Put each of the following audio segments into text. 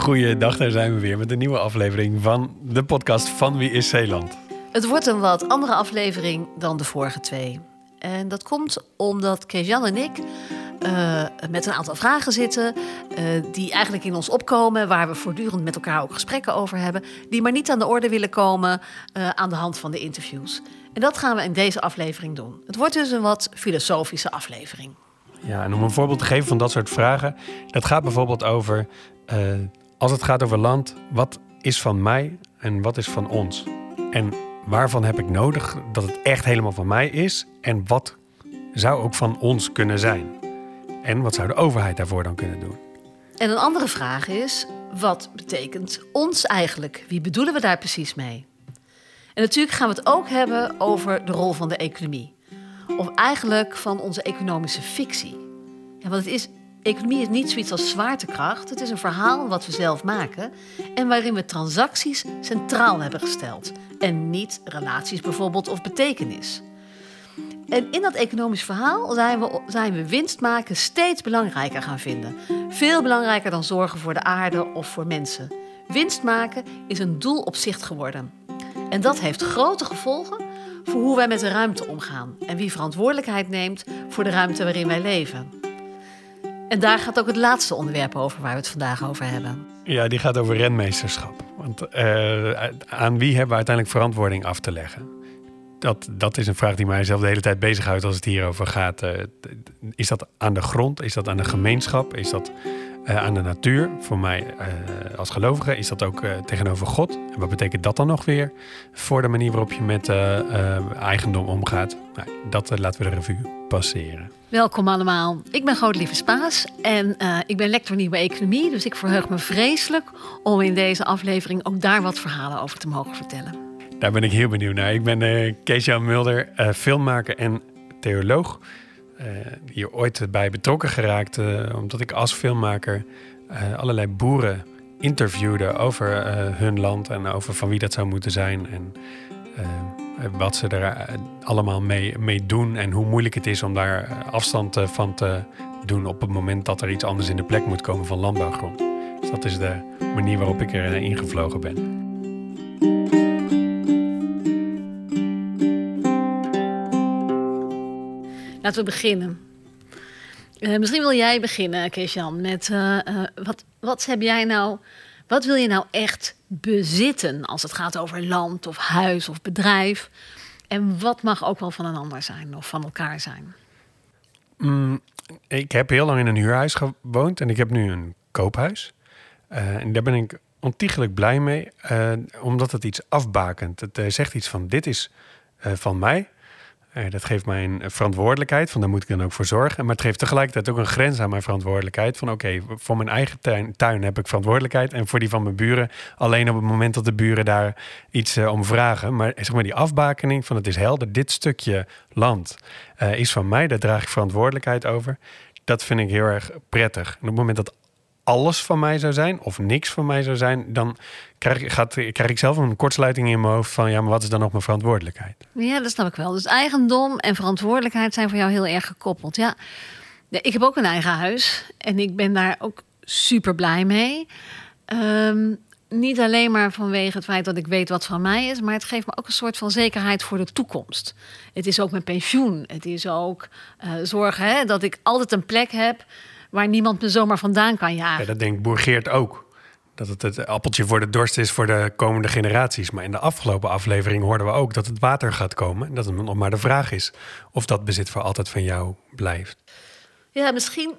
Goeiedag, daar zijn we weer met een nieuwe aflevering van de podcast Van Wie is Zeeland? Het wordt een wat andere aflevering dan de vorige twee. En dat komt omdat Kees-Jan en ik uh, met een aantal vragen zitten... Uh, die eigenlijk in ons opkomen... waar we voortdurend met elkaar ook gesprekken over hebben... die maar niet aan de orde willen komen uh, aan de hand van de interviews. En dat gaan we in deze aflevering doen. Het wordt dus een wat filosofische aflevering. Ja, en om een voorbeeld te geven van dat soort vragen... dat gaat bijvoorbeeld over... als het gaat over land, wat is van mij en wat is van ons? En waarvan heb ik nodig dat het echt helemaal van mij is? En wat zou ook van ons kunnen zijn? En wat zou de overheid daarvoor dan kunnen doen? En een andere vraag is: wat betekent ons eigenlijk? Wie bedoelen we daar precies mee? En natuurlijk gaan we het ook hebben over de rol van de economie. Of eigenlijk van onze economische fictie. Want het is, economie is niet zoiets als zwaartekracht. Het is een verhaal wat we zelf maken. En waarin we transacties centraal hebben gesteld. En niet relaties bijvoorbeeld of betekenis. En in dat economisch verhaal zijn we, zijn we winst maken steeds belangrijker gaan vinden. Veel belangrijker dan zorgen voor de aarde of voor mensen. Winst maken is een doel op zich geworden. En dat heeft grote gevolgen voor hoe wij met de ruimte omgaan en wie verantwoordelijkheid neemt voor de ruimte waarin wij leven. En daar gaat ook het laatste onderwerp over waar we het vandaag over hebben. Ja, die gaat over renmeesterschap. Want uh, aan wie hebben we uiteindelijk verantwoording af te leggen? dat, dat is een vraag die mijzelf de hele tijd bezighoudt als het hierover gaat. Uh, is dat aan de grond? Is dat aan de gemeenschap? Is dat uh, aan de natuur? Voor mij uh, als gelovige is dat ook tegenover God. En wat betekent dat dan nog weer voor de manier waarop je met eigendom omgaat? Nou, dat laten we de revue passeren. Welkom allemaal. Ik ben Godelieve Spaas en ik ben lector nieuwe economie. Dus ik verheug me vreselijk om in deze aflevering ook daar wat verhalen over te mogen vertellen. Daar ben ik heel benieuwd naar. Ik ben Kees-Jan Mulder, filmmaker en theoloog. Uh, hier ooit bij betrokken geraakt, omdat ik als filmmaker allerlei boeren interviewde over hun land en over van wie dat zou moeten zijn. En wat ze er allemaal mee, mee doen en hoe moeilijk het is om daar afstand van te doen op het moment dat er iets anders in de plek moet komen van landbouwgrond. Dus dat is de manier waarop ik er ingevlogen ben. Laten we beginnen. Uh, misschien wil jij beginnen, Kees-Jan, met uh, uh, wat, wat heb jij nou, wat wil je nou echt bezitten als het gaat over land of huis of bedrijf? En wat mag ook wel van een ander zijn of van elkaar zijn? Mm, ik heb heel lang in een huurhuis gewoond en ik heb nu een koophuis. en daar ben ik ontiegelijk blij mee, omdat het iets afbakent. Het zegt iets van: dit is van mij. Uh, dat geeft mij een verantwoordelijkheid, van daar moet ik dan ook voor zorgen. Maar het geeft tegelijkertijd ook een grens aan mijn verantwoordelijkheid. Van oké, voor mijn eigen tuin, heb ik verantwoordelijkheid. En voor die van mijn buren alleen op het moment dat de buren daar iets uh, om vragen. Maar zeg maar die afbakening van het is helder, dit stukje land is van mij, daar draag ik verantwoordelijkheid over. Dat vind ik heel erg prettig. En op het moment dat alles van mij zou zijn of niks van mij zou zijn, dan krijg, gaat, krijg ik zelf een kortsluiting in mijn hoofd van ja, maar wat is dan nog mijn verantwoordelijkheid? Ja, dat snap ik wel. Dus eigendom en verantwoordelijkheid zijn voor jou heel erg gekoppeld. Ja, ik heb ook een eigen huis en ik ben daar ook super blij mee. Um, niet alleen maar vanwege het feit dat ik weet wat van mij is, maar het geeft me ook een soort van zekerheid voor de toekomst. Het is ook mijn pensioen. Het is ook uh, zorgen hè, dat ik altijd een plek heb waar niemand me zomaar vandaan kan jagen. Ja, dat denkt Boer ook. Dat het het appeltje voor de dorst is voor de komende generaties. Maar in de afgelopen aflevering hoorden we ook dat het water gaat komen. En dat het nog maar de vraag is of dat bezit voor altijd van jou blijft. Ja, misschien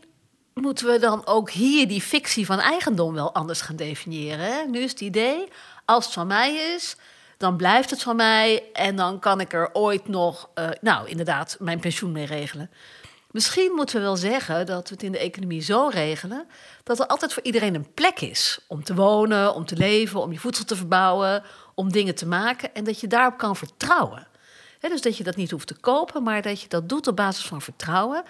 moeten we dan ook hier die fictie van eigendom wel anders gaan definiëren. Hè? Nu is het idee, als het van mij is, dan blijft het van mij. En dan kan ik er ooit nog, uh, nou inderdaad, mijn pensioen mee regelen. Misschien moeten we wel zeggen dat we het in de economie zo regelen dat er altijd voor iedereen een plek is om te wonen, om te leven, om je voedsel te verbouwen, om dingen te maken en dat je daarop kan vertrouwen. dus dat je dat niet hoeft te kopen, maar dat je dat doet op basis van vertrouwen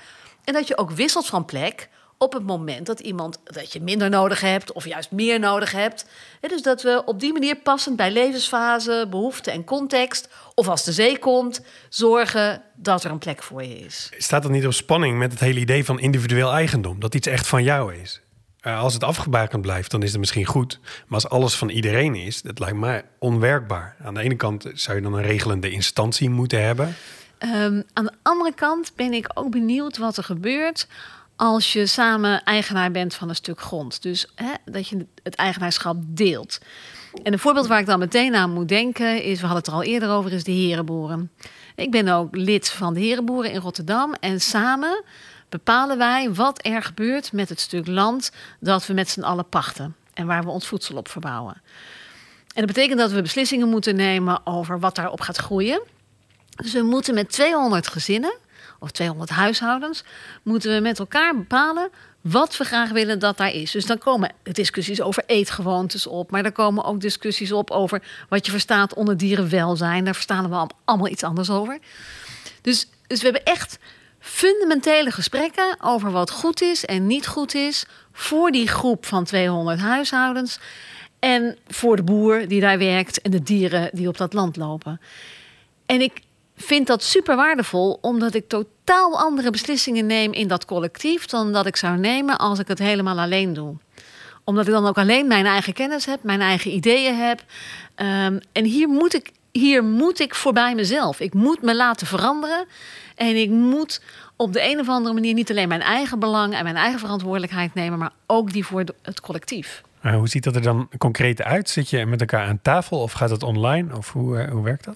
en dat je ook wisselt van plek op het moment dat iemand dat je minder nodig hebt of juist meer nodig hebt. dus dat we op die manier passend bij levensfase, behoefte en context, of als de zee komt, zorgen dat er een plek voor je is. Staat dat niet op spanning met het hele idee van individueel eigendom? Dat iets echt van jou is? eh, als het afgebakend blijft, dan is het misschien goed. Maar als alles van iedereen is, dat lijkt mij onwerkbaar. Aan de ene kant zou je dan een regelende instantie moeten hebben. Ehm, aan de andere kant ben ik ook benieuwd wat er gebeurt als je samen eigenaar bent van een stuk grond. Dus hè, dat je het eigenaarschap deelt. En een voorbeeld waar ik dan meteen aan moet denken is, we hadden het er al eerder over, is de herenboeren. Ik ben ook lid van de herenboeren in Rotterdam en samen bepalen wij wat er gebeurt met het stuk land dat we met z'n allen pachten en waar we ons voedsel op verbouwen. En dat betekent dat we beslissingen moeten nemen over wat daarop gaat groeien. Dus we moeten met 200 gezinnen of 200 huishoudens, moeten we met elkaar bepalen wat we graag willen dat daar is. Dus dan komen discussies over eetgewoontes op, maar er komen ook discussies op over wat je verstaat onder dierenwelzijn. Daar verstaan we allemaal iets anders over. Dus, dus we hebben echt fundamentele gesprekken over wat goed is en niet goed is voor die groep van 200 huishoudens en voor de boer die daar werkt en de dieren die op dat land lopen. En ik vind dat super waardevol, omdat ik totaal andere beslissingen neem in dat collectief dan dat ik zou nemen als ik het helemaal alleen doe. Omdat ik dan ook alleen mijn eigen kennis heb, mijn eigen ideeën heb. Um, en hier moet, ik, hier moet ik voorbij mezelf. Ik moet me laten veranderen. En ik moet op de een of andere manier niet alleen mijn eigen belang en mijn eigen verantwoordelijkheid nemen, maar ook die voor het collectief. Hoe ziet dat er dan concreet uit? Zit je met elkaar aan tafel of gaat het online? Of hoe, uh, hoe werkt dat?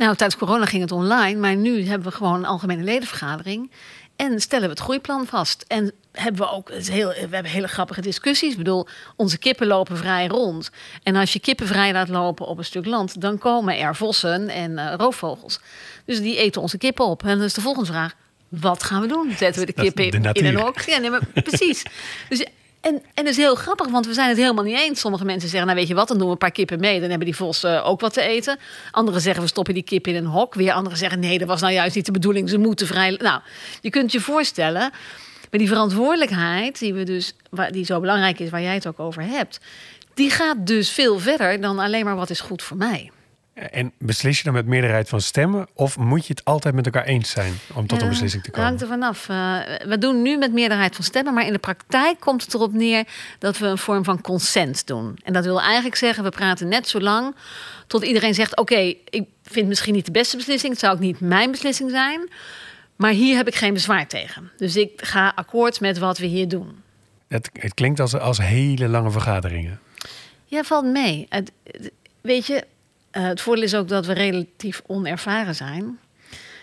Nou, tijdens corona ging het online, maar nu hebben we gewoon een algemene ledenvergadering. En stellen we het groeiplan vast. En hebben we ook heel, we hebben hele grappige discussies. Ik bedoel, onze kippen lopen vrij rond. En als je kippen vrij laat lopen op een stuk land, dan komen er vossen en uh, roofvogels. Dus die eten onze kippen op. En dan is de volgende vraag: wat gaan we doen? Zetten we de kippen in, in een hok? Ja, nee, maar precies. Dus en, en dat is heel grappig, want we zijn het helemaal niet eens. Sommige mensen zeggen, nou weet je wat, dan doen we een paar kippen mee. Dan hebben die vossen ook wat te eten. Anderen zeggen, we stoppen die kippen in een hok. Weer anderen zeggen, nee, dat was nou juist niet de bedoeling. Ze moeten vrij... Nou, je kunt je voorstellen... Maar die verantwoordelijkheid, die, we dus, die zo belangrijk is, waar jij het ook over hebt... die gaat dus veel verder dan alleen maar wat is goed voor mij. En beslis je dan met meerderheid van stemmen? Of moet je het altijd met elkaar eens zijn om tot een beslissing te komen? hangt er vanaf. Uh, we doen nu met meerderheid van stemmen, maar in de praktijk komt het erop neer dat we een vorm van consent doen. En dat wil eigenlijk zeggen, we praten net zo lang tot iedereen zegt: Oké, ik vind misschien niet de beste beslissing, het zou ook niet mijn beslissing zijn, maar hier heb ik geen bezwaar tegen. Dus ik ga akkoord met wat we hier doen. Het, het klinkt als, als hele lange vergaderingen. Ja, valt mee. weet je, uh, het voordeel is ook dat we relatief onervaren zijn.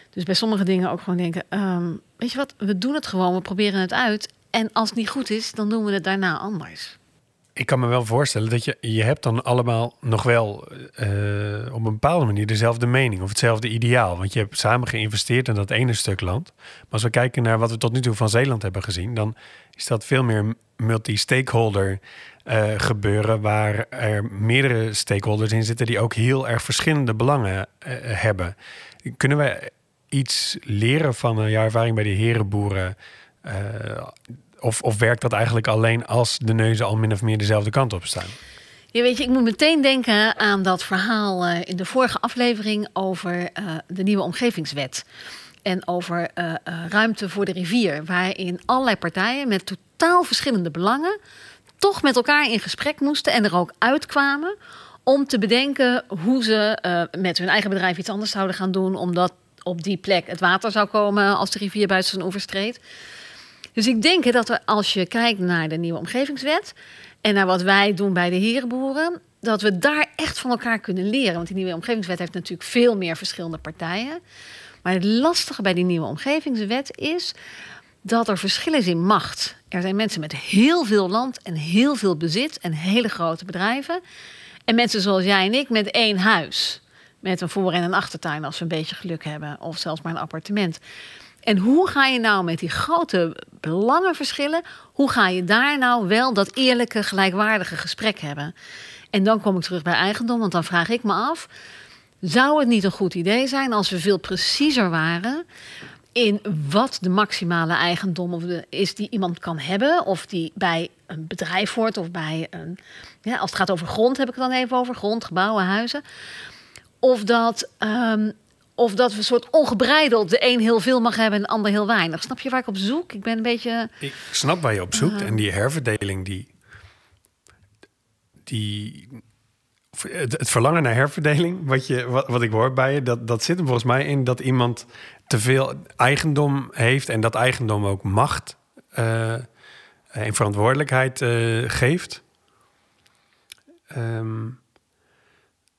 Dus bij sommige dingen ook gewoon denken: um, weet je wat, we doen het gewoon, we proberen het uit. En als het niet goed is, dan doen we het daarna anders. Ik kan me wel voorstellen dat je, je hebt dan allemaal nog wel uh, op een bepaalde manier dezelfde mening of hetzelfde ideaal. Want je hebt samen geïnvesteerd in dat ene stuk land. Maar als we kijken naar wat we tot nu toe van Zeeland hebben gezien, dan is dat veel meer multi-stakeholder uh, gebeuren waar er meerdere stakeholders in zitten die ook heel erg verschillende belangen uh, hebben. Kunnen we iets leren van jouw ervaring bij de herenboeren? Of, of werkt dat eigenlijk alleen als de neuzen al min of meer dezelfde kant op staan? Ja, weet je, ik moet meteen denken aan dat verhaal in de vorige aflevering over de nieuwe omgevingswet. En over ruimte voor de rivier, waarin allerlei partijen met totaal verschillende belangen toch met elkaar in gesprek moesten en er ook uitkwamen om te bedenken hoe ze uh, met hun eigen bedrijf iets anders zouden gaan doen, omdat op die plek het water zou komen als de rivier buiten zijn oever streed. Dus ik denk dat we, als je kijkt naar de nieuwe omgevingswet en naar wat wij doen bij de herenboeren, dat we daar echt van elkaar kunnen leren. Want die nieuwe omgevingswet heeft natuurlijk veel meer verschillende partijen. Maar het lastige bij die nieuwe omgevingswet is dat er verschil is in macht. Er zijn mensen met heel veel land en heel veel bezit en hele grote bedrijven. En mensen zoals jij en ik met één huis. Met een voor- en een achtertuin als we een beetje geluk hebben. Of zelfs maar een appartement. En hoe ga je nou met die grote belangenverschillen... hoe ga je daar nou wel dat eerlijke, gelijkwaardige gesprek hebben? En dan kom ik terug bij eigendom, want dan vraag ik me af... zou het niet een goed idee zijn als we veel preciezer waren in wat de maximale eigendom is die iemand kan hebben. Of die bij een bedrijf hoort of bij een. Ja, als het gaat over grond, heb ik het dan even over grond, gebouwen, huizen. Of dat, um, Of dat we een soort ongebreideld de een heel veel mag hebben en de ander heel weinig. Snap je waar ik op zoek? Ik ben een beetje. Ik snap waar je op zoekt. En die herverdeling, die. die het, verlangen naar herverdeling, wat, je, wat, wat ik hoor bij je, dat, dat zit er volgens mij in dat iemand te veel eigendom heeft en dat eigendom ook macht uh, en verantwoordelijkheid uh, geeft. Um,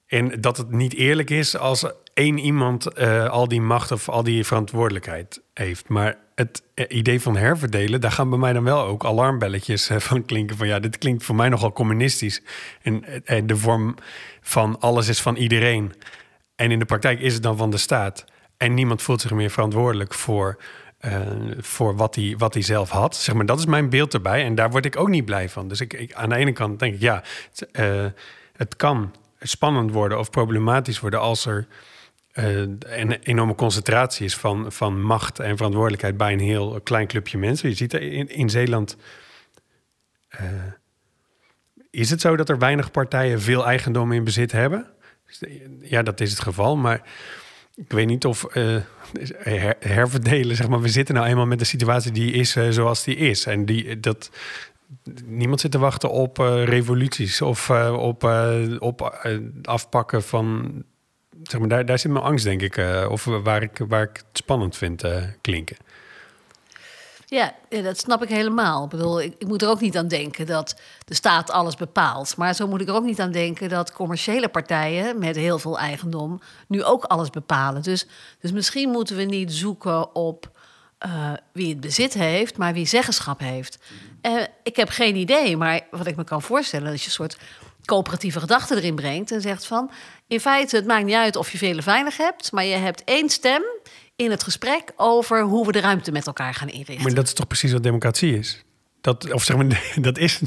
en dat het niet eerlijk is als één iemand uh, al die macht of al die verantwoordelijkheid heeft. Maar het idee van herverdelen, daar gaan bij mij dan wel ook alarmbelletjes van klinken. Van ja, dit klinkt voor mij nogal communistisch. En, en de vorm van alles is van iedereen. En in de praktijk is het dan van de staat. En niemand voelt zich meer verantwoordelijk voor, voor wat, hij, wat zelf had. Zeg maar, dat is mijn beeld erbij. En daar word ik ook niet blij van. Dus ik, aan de ene kant denk ik, ja, het, het kan spannend worden of problematisch worden als er uh, een enorme concentratie is van, van macht en verantwoordelijkheid bij een heel klein clubje mensen. Je ziet in, in Zeeland. Uh, is het zo dat er weinig partijen veel eigendom in bezit hebben? Ja, dat is het geval. Maar ik weet niet of her, herverdelen, zeg maar. We zitten nou eenmaal met de situatie die is zoals die is. En die, dat, niemand zit te wachten op revoluties of op, op afpakken van. Zeg maar, daar, daar zit mijn angst, denk ik. of waar ik, waar ik het spannend vind klinken. Ja, dat snap ik helemaal. Ik bedoel, ik, ik, moet er ook niet aan denken dat de staat alles bepaalt. Maar zo moet ik er ook niet aan denken dat commerciële partijen met heel veel eigendom nu ook alles bepalen. Dus, dus misschien moeten we niet zoeken op uh, wie het bezit heeft, maar wie zeggenschap heeft. Uh, ik heb geen idee, maar wat ik me kan voorstellen, dat je soort coöperatieve gedachte erin brengt en zegt van, in feite, het maakt niet uit of je vele veilig hebt, maar je hebt één stem in het gesprek over hoe we de ruimte met elkaar gaan inrichten. Maar dat is toch precies wat democratie is? Dat, of zeg maar, dat is.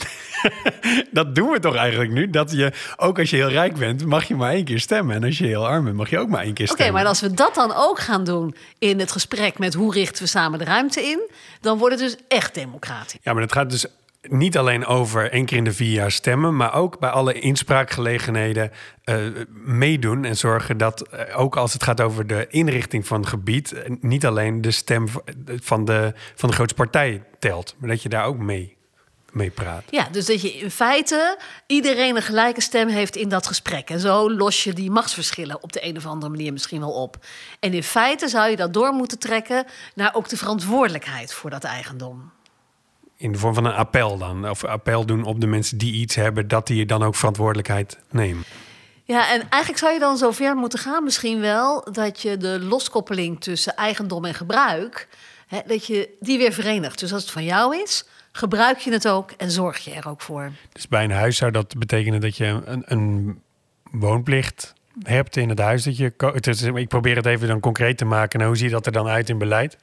dat doen we toch eigenlijk nu? Dat je, ook als je heel rijk bent, mag je maar één keer stemmen. En als je heel arm bent, mag je ook maar één keer stemmen. Oké, maar als we dat dan ook gaan doen in het gesprek met hoe richten we samen de ruimte in, dan wordt het dus echt democratisch. Ja, maar het gaat dus niet alleen over één keer in de vier jaar stemmen, maar ook bij alle inspraakgelegenheden uh, meedoen en zorgen dat uh, ook als het gaat over de inrichting van het gebied, niet alleen de stem van de, van de grootste partij telt, maar dat je daar ook mee, mee praat. Ja, dus dat je in feite iedereen een gelijke stem heeft in dat gesprek. En zo los je die machtsverschillen op de een of andere manier misschien wel op. En in feite zou je dat door moeten trekken naar ook de verantwoordelijkheid voor dat eigendom in de vorm van een appel dan? Of appel doen op de mensen die iets hebben, dat die dan ook verantwoordelijkheid nemen? Ja, en eigenlijk zou je dan zover moeten gaan, misschien wel, dat je de loskoppeling tussen eigendom en gebruik, hè, dat je die weer verenigt. Dus als het van jou is, gebruik je het ook en zorg je er ook voor. Dus bij een huis zou dat betekenen dat je een, een woonplicht hebt in het huis. Dat je, ik probeer het even dan concreet te maken. Nou, hoe ziet dat er dan uit in beleid?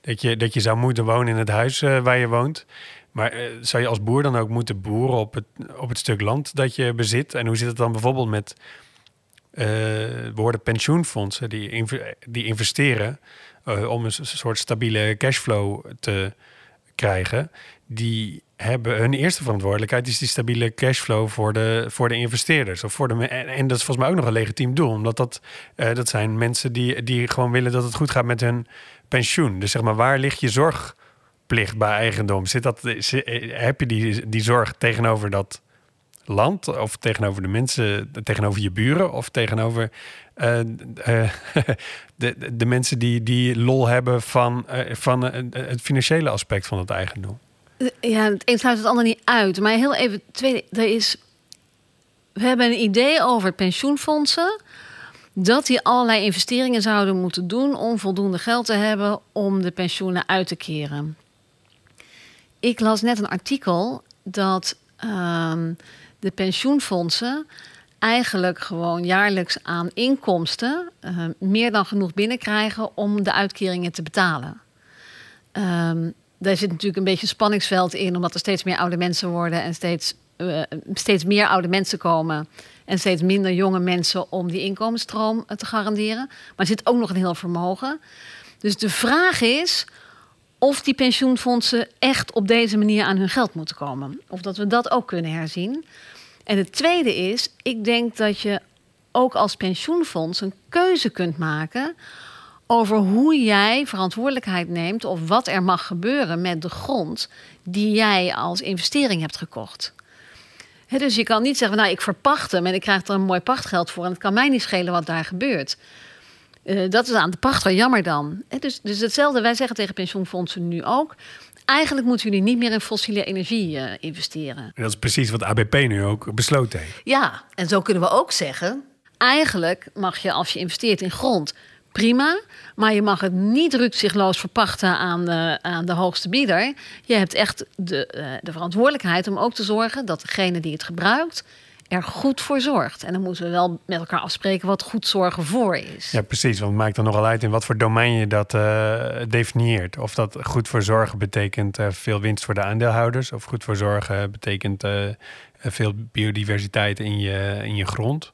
Dat je, dat je zou moeten wonen in het huis uh, waar je woont. Maar uh, zou je als boer dan ook moeten boeren op het, op het stuk land dat je bezit? En hoe zit het dan bijvoorbeeld met uh, worden pensioenfondsen die, die investeren om een soort stabiele cashflow te krijgen? Die hebben hun eerste verantwoordelijkheid is die stabiele cashflow voor de, voor de investeerders. Of voor de, en, en dat is volgens mij ook nog een legitiem doel, omdat dat, dat zijn mensen die, die gewoon willen dat het goed gaat met hun pensioen. Dus zeg maar, waar ligt je zorgplicht bij eigendom? Zit dat, heb je die, die zorg tegenover dat land of tegenover de mensen, tegenover je buren of tegenover uh, uh, de, de mensen die, die lol hebben van, van het financiële aspect van het eigendom? Ja, het een sluit het ander niet uit. Maar heel even, tweede, er is. We hebben een idee over pensioenfondsen dat die allerlei investeringen zouden moeten doen om voldoende geld te hebben om de pensioenen uit te keren. Ik las net een artikel dat um, de pensioenfondsen eigenlijk gewoon jaarlijks aan inkomsten uh, meer dan genoeg binnenkrijgen om de uitkeringen te betalen. Um, daar zit natuurlijk een beetje spanningsveld in, omdat er steeds meer oude mensen worden en steeds, uh, steeds meer oude mensen komen en steeds minder jonge mensen om die inkomensstroom te garanderen. Maar er zit ook nog een heel vermogen. Dus de vraag is of die pensioenfondsen echt op deze manier aan hun geld moeten komen. Of dat we dat ook kunnen herzien. En het tweede is, ik denk dat je ook als pensioenfonds een keuze kunt maken over hoe jij verantwoordelijkheid neemt of wat er mag gebeuren met de grond die jij als investering hebt gekocht. Dus je kan niet zeggen, nou ik verpacht hem en ik krijg er een mooi pachtgeld voor en het kan mij niet schelen wat daar gebeurt. Uh, dat is aan de pachter jammer dan. dus, dus hetzelfde, wij zeggen tegen pensioenfondsen nu ook. Eigenlijk moeten jullie niet meer in fossiele energie uh, investeren. Dat is precies wat ABP nu ook besloten heeft. Ja, en zo kunnen we ook zeggen. Eigenlijk mag je als je investeert in grond prima. Maar je mag het niet rukzichtloos verpachten aan de, aan de hoogste bieder. Je hebt echt de, uh, de verantwoordelijkheid om ook te zorgen dat degene die het gebruikt er goed voor zorgt. En dan moeten we wel met elkaar afspreken wat goed zorgen voor is. Ja, precies. Want het maakt dan nogal uit in wat voor domein je dat uh, definieert. Of dat goed voor zorgen betekent uh, veel winst voor de aandeelhouders. Of goed voor zorgen betekent veel biodiversiteit in je, in je grond.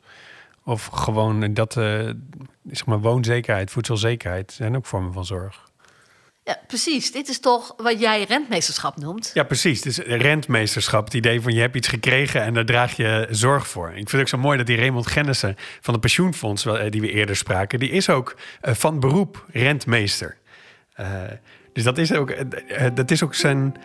Of gewoon dat, zeg maar, woonzekerheid, voedselzekerheid zijn ook vormen van zorg. Ja, precies. Dit is toch wat jij rentmeesterschap noemt? Ja, precies. Dus rentmeesterschap, het idee van je hebt iets gekregen en daar draag je zorg voor. Ik vind het ook zo mooi dat die Raymond Gennissen van het pensioenfonds, eh, die we eerder spraken, die is ook eh, van beroep rentmeester. Uh, dus dat is ook, dat is ook zijn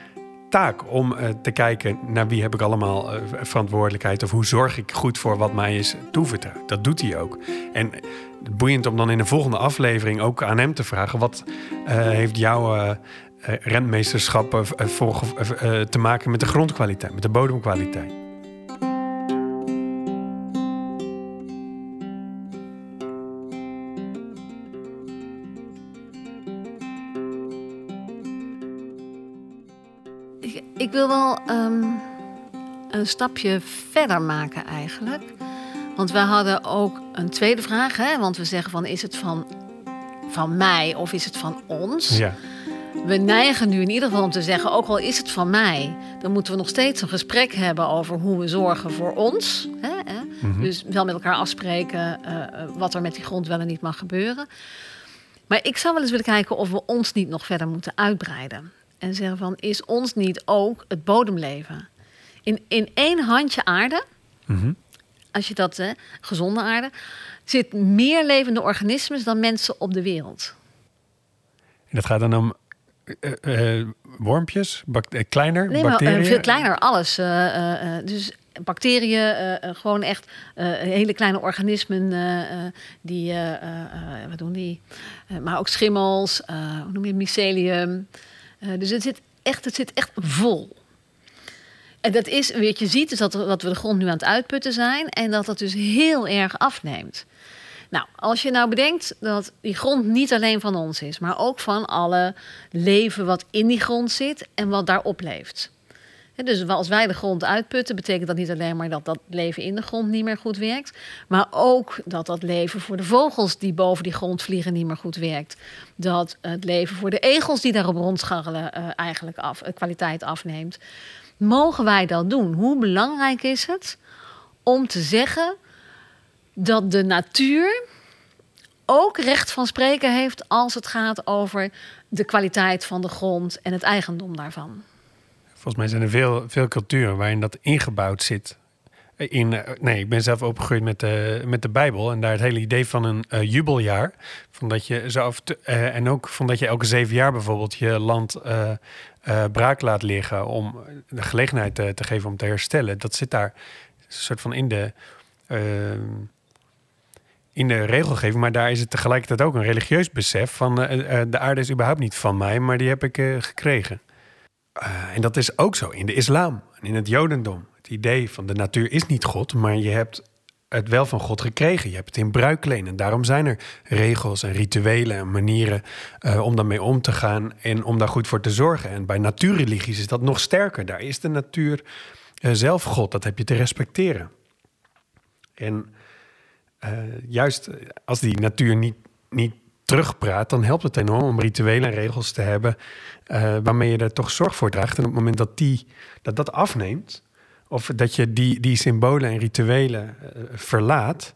taak om te kijken naar wie heb ik allemaal verantwoordelijkheid of hoe zorg ik goed voor wat mij is toevertrouwd. Dat doet hij ook. En boeiend om dan in de volgende aflevering ook aan hem te vragen: wat uh, heeft jouw uh, rentmeesterschap te maken met de grondkwaliteit, met de bodemkwaliteit? Ik, wil wel um, een stapje verder maken eigenlijk. Want we hadden ook een tweede vraag. Hè? Want we zeggen van is het van, van mij of is het van ons? Ja. We neigen nu in ieder geval om te zeggen, ook al is het van mij, dan moeten we nog steeds een gesprek hebben over hoe we zorgen voor ons. Hè? Mhm. Dus wel met elkaar afspreken uh, wat er met die grond wel en niet mag gebeuren. Maar ik zou wel eens willen kijken of we ons niet nog verder moeten uitbreiden. En zeggen van, is ons niet ook het bodemleven? In, in één handje aarde mm als je dat, hè, gezonde aarde, zit meer levende organismen dan mensen op de wereld. En dat gaat dan om uh, uh, wormpjes, kleiner, nee, bacteriën? Maar, veel kleiner, alles. dus bacteriën, gewoon echt hele kleine organismen die, wat doen die? maar ook schimmels, hoe noem je het, mycelium. Dus het zit echt, het zit echt vol. En dat is, wat je ziet, is dat, dat we de grond nu aan het uitputten zijn en dat dat dus heel erg afneemt. Nou, als je nou bedenkt dat die grond niet alleen van ons is, maar ook van alle leven wat in die grond zit en wat daarop leeft. Dus als wij de grond uitputten, betekent dat niet alleen maar dat dat leven in de grond niet meer goed werkt, maar ook dat dat leven voor de vogels die boven die grond vliegen niet meer goed werkt. Dat het leven voor de egels die daarop rondscharrelen uh, eigenlijk af, uh, kwaliteit afneemt. Mogen wij dat doen? Hoe belangrijk is het om te zeggen dat de natuur ook recht van spreken heeft als het gaat over de kwaliteit van de grond en het eigendom daarvan? Volgens mij zijn er veel, veel culturen waarin dat ingebouwd zit. In, eh, nee, ik ben zelf opgegroeid met de, met de Bijbel en daar het hele idee van een uh, jubeljaar. Van dat je zo uh, en ook van dat je elke zeven jaar bijvoorbeeld je land braak laat liggen om de gelegenheid te, te, geven om te herstellen. Dat zit daar een soort van in de, uh, in de regelgeving. Maar daar is het tegelijkertijd ook een religieus besef van de aarde is überhaupt niet van mij, maar die heb ik gekregen. En dat is ook zo in de islam en in het jodendom. Het idee van de natuur is niet God, maar je hebt het wel van God gekregen. Je hebt het in bruik En daarom zijn er regels en rituelen en manieren uh, om daarmee om te gaan en om daar goed voor te zorgen. En bij natuurreligies is dat nog sterker. Daar is de natuur uh, zelf God. Dat heb je te respecteren. En juist als die natuur niet, niet terugpraat, dan helpt het enorm om rituelen en regels te hebben waarmee je er toch zorg voor draagt. En op het moment dat die, dat, dat afneemt, of dat je die, die symbolen en rituelen uh, verlaat,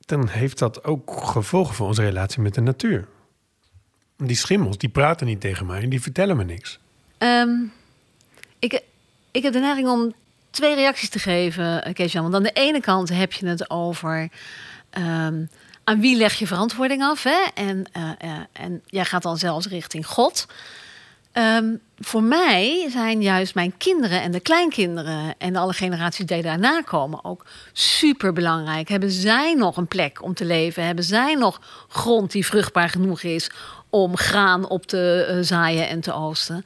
dan heeft dat ook gevolgen voor onze relatie met de natuur. Die schimmels, die praten niet tegen mij en die vertellen me niks. Um, ik, ik heb de neiging om twee reacties te geven, eh, Kees-Jan. Want aan de ene kant heb je het over... ehm, aan wie leg je verantwoording af? Hè? En, eh, eh, en jij gaat dan zelfs richting God. Ehm, voor mij zijn juist mijn kinderen en de kleinkinderen en alle generaties die daarna komen ook super belangrijk. Hebben zij nog een plek om te leven? Hebben zij nog grond die vruchtbaar genoeg is om graan op te eh, zaaien en te oosten?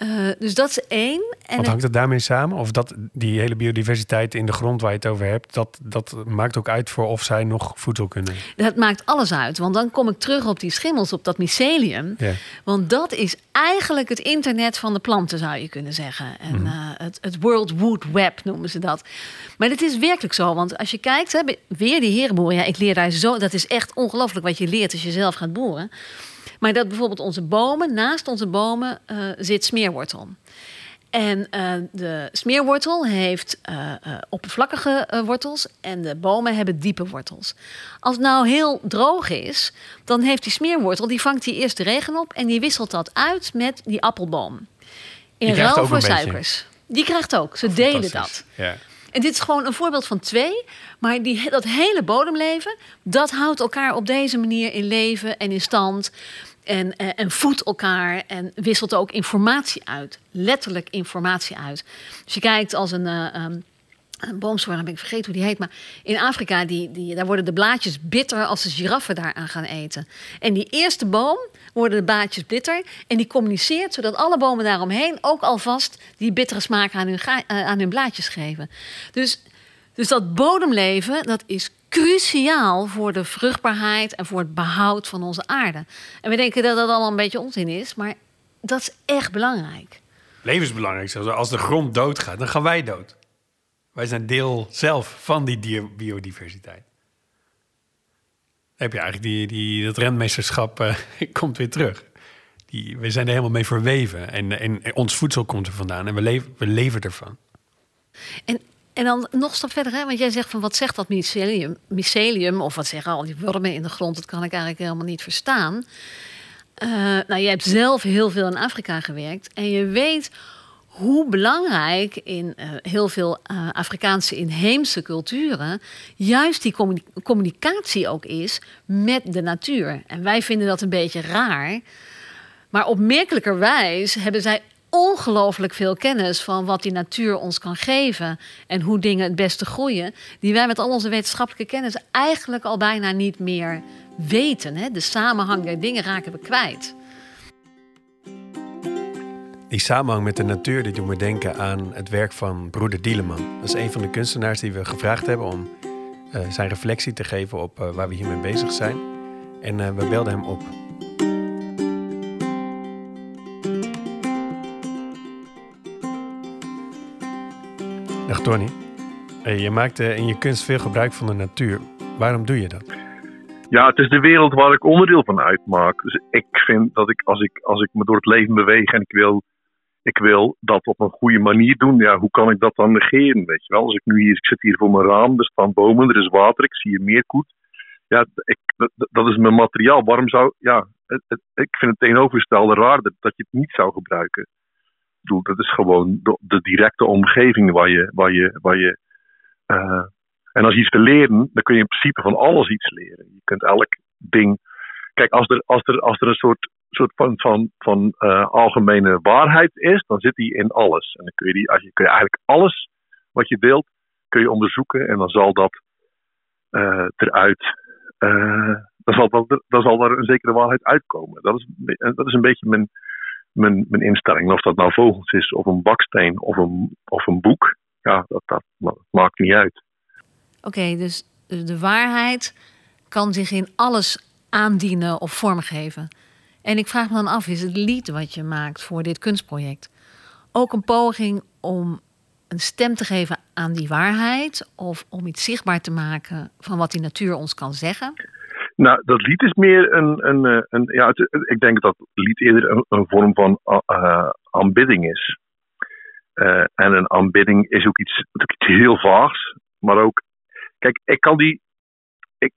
Eh, dus dat is één. En Wat hangt het daarmee samen? Of dat die hele biodiversiteit in de grond waar je het over hebt, dat, dat maakt ook uit voor of zij nog voedsel kunnen. Dat maakt alles uit. Want dan kom ik terug op die schimmels, op dat mycelium. Want dat is eigenlijk het internet van de planten, zou je kunnen zeggen. En Mhm. eh, het, het World Wood Web noemen ze dat. Maar het is werkelijk zo. Want als je kijkt, hè, weer die herenboeren. Ja, ik leer daar zo. Dat is echt ongelooflijk wat je leert als je zelf gaat boeren. Maar dat bijvoorbeeld onze bomen, naast onze bomen eh, zit smeerwortel. En eh, de smeerwortel heeft eh, oppervlakkige wortels en de bomen hebben diepe wortels. Als het nou heel droog is, dan heeft die smeerwortel, die vangt die eerste regen op en die wisselt dat uit met die appelboom. In ruil voor beetje. suikers. Die krijgt ook. Ze delen dat. Ja. En dit is gewoon een voorbeeld van twee. Maar die, dat hele bodemleven, dat houdt elkaar op deze manier in leven en in stand. En, eh, en voedt elkaar en wisselt ook informatie uit. Letterlijk informatie uit. Dus je kijkt als een... eh, ehm, boomsoort, dan ben ik vergeten hoe die heet. Maar in Afrika, die, die, daar worden de blaadjes bitter als de giraffen daaraan gaan eten. En die eerste boom worden de blaadjes bitter. En die communiceert zodat alle bomen daaromheen ook alvast die bittere smaak aan hun, eh, aan hun blaadjes geven. Dus, dus dat bodemleven, dat is cruciaal voor de vruchtbaarheid en voor het behoud van onze aarde. En we denken dat dat allemaal een beetje onzin is, maar dat is echt belangrijk. Levensbelangrijk. zelfs. Als de grond doodgaat, dan gaan wij dood. Wij zijn deel zelf van die biodiversiteit. Dan heb je eigenlijk die, die, dat rentmeesterschap eh, komt weer terug. Die, we zijn er helemaal mee verweven. En, en, en ons voedsel komt er vandaan. En we, leven, we leven ervan. En, en dan nog stap verder, hè? want jij zegt van wat zegt dat mycelium, mycelium of wat zeggen al die wormen in de grond, dat kan ik eigenlijk helemaal niet verstaan. Eh, nou, je hebt zelf heel veel in Afrika gewerkt en je weet hoe belangrijk in eh, heel veel eh, Afrikaanse inheemse culturen juist die communi- communicatie ook is met de natuur. En wij vinden dat een beetje raar. Maar opmerkelijkerwijs hebben zij ongelooflijk veel kennis van wat die natuur ons kan geven en hoe dingen het beste groeien, die wij met al onze wetenschappelijke kennis eigenlijk al bijna niet meer weten. Hè? De samenhang der dingen raken we kwijt. Die samenhang met de natuur die doet me denken aan het werk van broeder Dieleman. Dat is een van de kunstenaars die we gevraagd hebben om eh, zijn reflectie te geven op eh, waar we hiermee bezig zijn. En eh, we belden hem op. Dag Tony. Je maakt eh, in je kunst veel gebruik van de natuur. Waarom doe je dat? Ja, het is de wereld waar ik onderdeel van uitmaak. Dus ik vind dat ik als ik, als ik me door het leven beweeg en ik wil, ik wil dat op een goede manier doen, ja, hoe kan ik dat dan negeren? Weet je wel? Als ik nu hier, ik zit hier voor mijn raam, er staan bomen, er is water, ik zie hier meerkoet. Ja, ik, dat, is mijn materiaal. Waarom zou, ja, ik vind het tegenovergestelde raar dat, dat je het niet zou gebruiken. Bedoel, dat is gewoon de, directe omgeving waar je, waar je, waar je eh, en als je iets wil leren, dan kun je in principe van alles iets leren. Je kunt elk ding. Kijk, als er, als er, als er een soort, soort van, van, van eh, algemene waarheid is, dan zit die in alles. En dan kun je, die, als je, kun je eigenlijk alles wat je deelt, kun je onderzoeken en dan zal dat eh, eruit. dan, zal dat, dan zal er een zekere waarheid uitkomen. Dat is, dat is een beetje mijn, mijn, instelling. Of dat nou vogels is, of een baksteen, of een, of een boek. Ja, dat, dat maakt niet uit. Oké, dus de waarheid kan zich in alles aandienen of vormgeven. En ik vraag me dan af, is het lied wat je maakt voor dit kunstproject ook een poging om een stem te geven aan die waarheid of om iets zichtbaar te maken van wat die natuur ons kan zeggen? Nou, dat lied is meer een. een, eh, een ja, ik denk dat lied eerder een, vorm van eh, aanbidding is. Eh, en een aanbidding is ook iets, iets heel vaags. Maar ook. Kijk, ik kan die. Ik,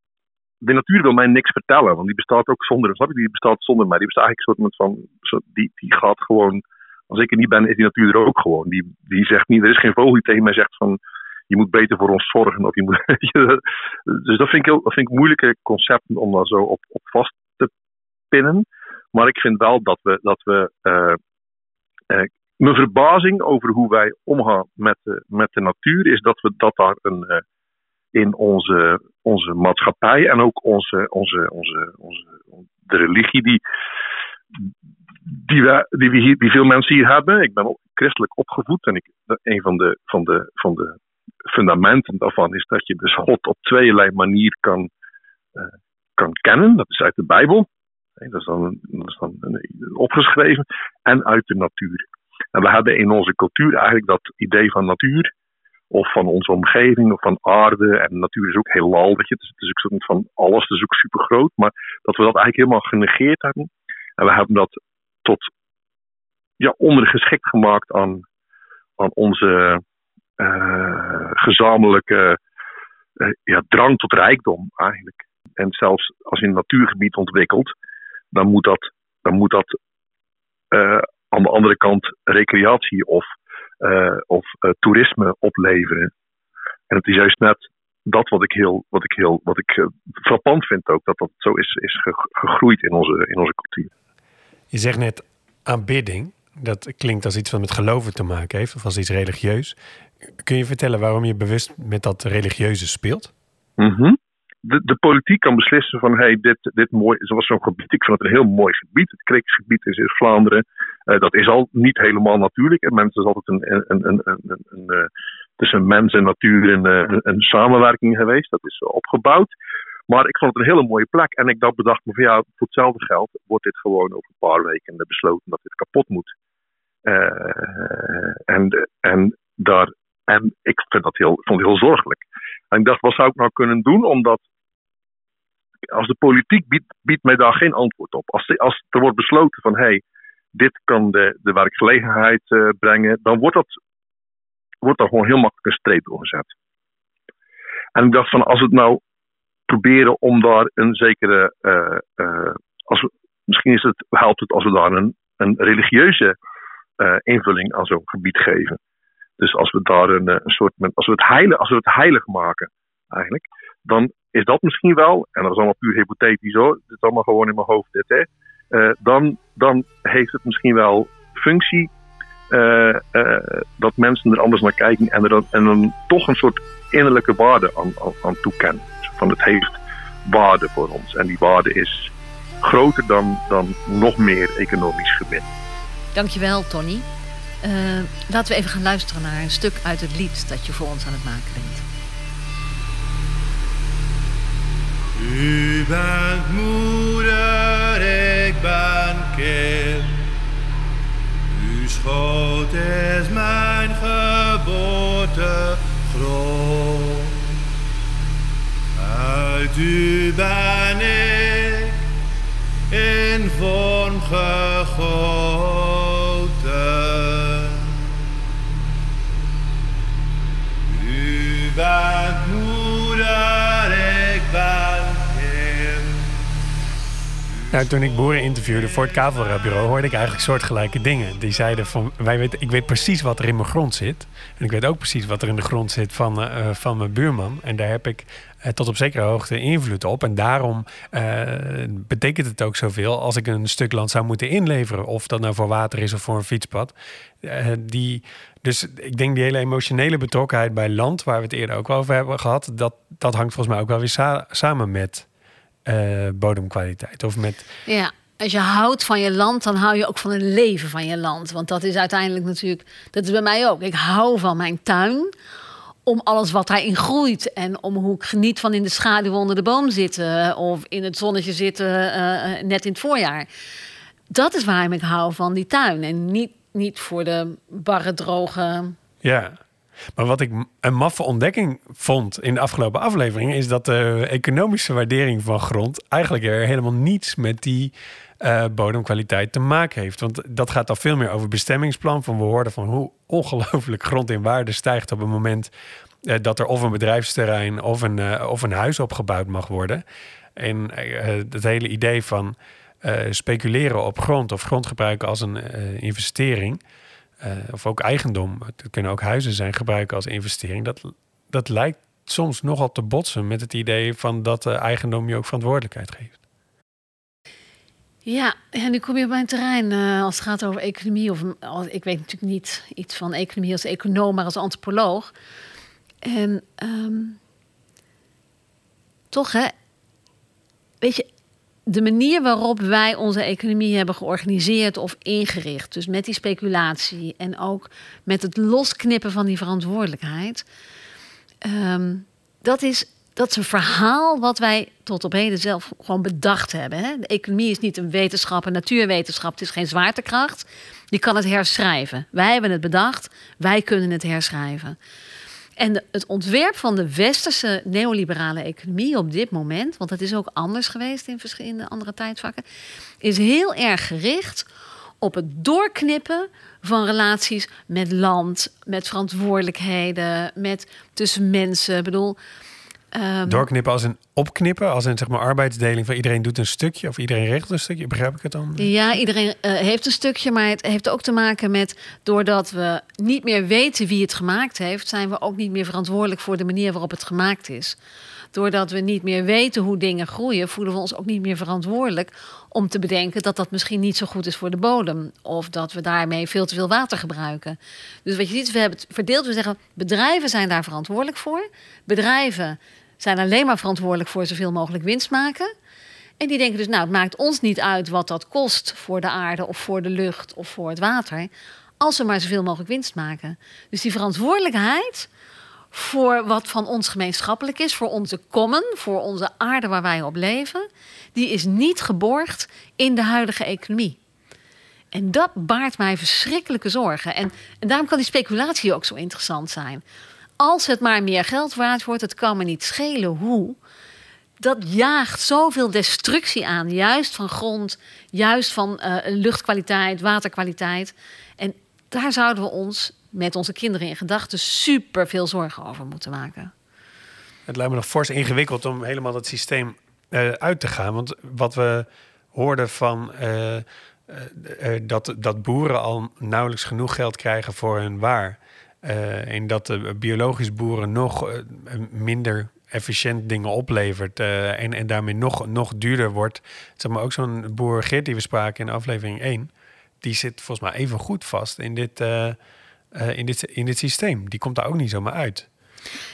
de natuur wil mij niks vertellen, want die bestaat ook zonder. Snap je? Die bestaat zonder mij. Die bestaat eigenlijk een soort van. Die, die gaat gewoon Als ik er niet ben, is die natuur er ook gewoon. Die, die zegt niet, er is geen vogel die tegen mij zegt van je moet beter voor ons zorgen. Of je moet, dus dat vind, ik dat vind ik moeilijke concepten om daar zo op, op vast te pinnen. Maar ik vind wel dat we, dat we uh, uh, mijn verbazing over hoe wij omgaan met de, met de natuur is dat we dat daar een, in onze, onze maatschappij en ook onze, onze, onze, onze de religie die, die, die, we hier, die veel mensen hier hebben. Ik ben christelijk opgevoed en ik, een van de, van de, van de fundamenten daarvan is dat je dus God op tweeërlei manier kan, uh, kan kennen. Dat is uit de Bijbel. Dat is dan, dan opgeschreven. En uit de natuur. En we hebben in onze cultuur eigenlijk dat idee van natuur. Of van onze omgeving, of van aarde. En natuur is ook heel lal. Weet je. Het is ook soort van alles, het is ook super groot. Maar dat we dat eigenlijk helemaal genegeerd hebben. En we hebben dat tot ja, ondergeschikt gemaakt aan, aan onze gezamenlijke uh, ja, drang tot rijkdom eigenlijk. En zelfs als je een natuurgebied ontwikkelt, dan moet dat, dan moet dat uh, aan de andere kant recreatie of, of toerisme opleveren. En het is juist net dat wat ik heel, wat ik heel, wat ik frappant vind ook, dat dat zo is, is gegroeid in onze, in onze cultuur. Je zegt net aanbidding. Dat klinkt als iets wat met geloven te maken heeft, of als iets religieus. Kun je vertellen waarom je bewust met dat religieuze speelt? -hmm. de, de, politiek kan beslissen van hey, dit, dit mooi, zoals zo'n gebied, ik vind het een heel mooi gebied. Het Kreeksgebied is in Vlaanderen. Uh, dat is al niet helemaal natuurlijk. En mensen is altijd een, een, een, een, een, tussen mens en natuur een, een, een, samenwerking geweest. Dat is opgebouwd. Maar ik vond het een hele mooie plek. En ik dacht, bedacht me van ja, voor hetzelfde geld wordt dit gewoon over een paar weken besloten dat dit kapot moet. Uh, en, en daar en ik vind dat heel, vond het heel zorgelijk. En ik dacht, wat zou ik nou kunnen doen? Omdat als de politiek biedt, biedt mij daar geen antwoord op. Als, als er wordt besloten van hé, hey, dit kan de, de werkgelegenheid uh, brengen, dan wordt, dat, wordt daar gewoon heel makkelijk een streep door gezet. En ik dacht van als we het nou proberen om daar een zekere. Uh, als misschien is het, helpt het als we daar een, een religieuze invulling aan zo'n gebied geven. Dus als we daar een, eh, een soort, als we het heilig, als we het heilig maken, eigenlijk, dan is dat misschien wel, en dat is allemaal puur hypothetisch hoor, het is allemaal gewoon in mijn hoofd dit, hè, uh, dan, dan heeft het misschien wel functie dat mensen er anders naar kijken en er dan, en dan toch een soort innerlijke waarde aan, aan, aan toekennen. Van het heeft waarde voor ons en die waarde is groter dan, dan nog meer economisch gewin. Dankjewel, Tony. Uh, laten we even gaan luisteren naar een stuk uit het lied dat je voor ons aan het maken bent. U bent moeder, ik ben kind. Uw schoot is mijn geboortegrond. Uit u ben ik in vorm gegoten. Nou, toen ik boeren interviewde voor het Kavelbureau, hoorde ik eigenlijk soortgelijke dingen. Die zeiden van, wij weten, ik weet precies wat er in mijn grond zit. En ik weet ook precies wat er in de grond zit van, uh, van mijn buurman. En daar heb ik uh, tot op zekere hoogte invloed op. En daarom betekent het ook zoveel als ik een stuk land zou moeten inleveren. Of dat nou voor water is of voor een fietspad. die dus ik denk die hele emotionele betrokkenheid bij land, waar we het eerder ook over hebben gehad, dat, dat hangt volgens mij ook wel weer samen met uh, bodemkwaliteit. Of met... Ja, als je houdt van je land, dan hou je ook van het leven van je land. Want dat is uiteindelijk natuurlijk, dat is bij mij ook. Ik hou van mijn tuin om alles wat daarin groeit. En om hoe ik geniet van in de schaduw onder de boom zitten. Of in het zonnetje zitten, uh, net in het voorjaar. Dat is waarom ik hou van die tuin. En niet niet voor de barre, droge. Ja. Maar wat ik een maffe ontdekking vond in de afgelopen aflevering... is dat de economische waardering van grond... eigenlijk er helemaal niets met die uh, bodemkwaliteit te maken heeft. Want dat gaat al veel meer over bestemmingsplan. Van we hoorden van hoe ongelooflijk grond in waarde stijgt... op het moment uh, dat er of een bedrijfsterrein of een, uh, of een huis opgebouwd mag worden. En het hele idee van eh, speculeren op grond of grond gebruiken als een eh, investering, eh, of ook eigendom, het kunnen ook huizen zijn, gebruiken als investering, dat, dat lijkt soms nogal te botsen met het idee van dat eigendom je ook verantwoordelijkheid geeft. Ja, en nu kom je op mijn terrein eh, als het gaat over economie. Of, ik weet natuurlijk niet iets van economie als econoom, maar als antropoloog. En ehm, toch, hè, weet je, de manier waarop wij onze economie hebben georganiseerd of ingericht, dus met die speculatie en ook met het losknippen van die verantwoordelijkheid, ehm, dat is dat is een verhaal wat wij tot op heden zelf gewoon bedacht hebben. Hè? De economie is niet een wetenschap, een natuurwetenschap. Het is geen zwaartekracht. Je kan het herschrijven. Wij hebben het bedacht. Wij kunnen het herschrijven. En het ontwerp van de westerse neoliberale economie op dit moment, want dat is ook anders geweest in verschillende andere tijdvakken, is heel erg gericht op het doorknippen van relaties met land, met verantwoordelijkheden, met tussen mensen. Ik bedoel, ehm, Doorknippen als een opknippen, als een zeg maar arbeidsdeling van iedereen doet een stukje of iedereen regelt een stukje, begrijp ik het dan? Ja, iedereen eh, heeft een stukje, maar het heeft ook te maken met doordat we niet meer weten wie het gemaakt heeft, zijn we ook niet meer verantwoordelijk voor de manier waarop het gemaakt is. Doordat we niet meer weten hoe dingen groeien, voelen we ons ook niet meer verantwoordelijk om te bedenken dat dat misschien niet zo goed is voor de bodem. Of dat we daarmee veel te veel water gebruiken. Dus wat je ziet, we hebben het verdeeld. We zeggen, bedrijven zijn daar verantwoordelijk voor. Bedrijven zijn alleen maar verantwoordelijk voor zoveel mogelijk winst maken. En die denken dus, nou, het maakt ons niet uit wat dat kost voor de aarde of voor de lucht of voor het water. Als we maar zoveel mogelijk winst maken. Dus die verantwoordelijkheid voor wat van ons gemeenschappelijk is, voor onze common, voor onze aarde waar wij op leven, die is niet geborgd in de huidige economie. En dat baart mij verschrikkelijke zorgen. En, en daarom kan die speculatie ook zo interessant zijn. Als het maar meer geld waard wordt, het kan me niet schelen hoe. Dat jaagt zoveel destructie aan, juist van grond, juist van eh, luchtkwaliteit, waterkwaliteit. En daar zouden we ons met onze kinderen in gedachten super veel zorgen over moeten maken. Het lijkt me nog fors ingewikkeld om helemaal dat systeem eh, uit te gaan. Want wat we hoorden van eh, dat, dat boeren al nauwelijks genoeg geld krijgen voor hun waar. Eh, en dat de biologisch boeren nog eh, minder efficiënt dingen oplevert. eh, en, en daarmee nog, nog duurder wordt. Zeg maar ook zo'n boer Geert die we spraken in aflevering 1. Die zit volgens mij even goed vast in dit, eh, eh, in dit, in dit systeem. Die komt daar ook niet zomaar uit.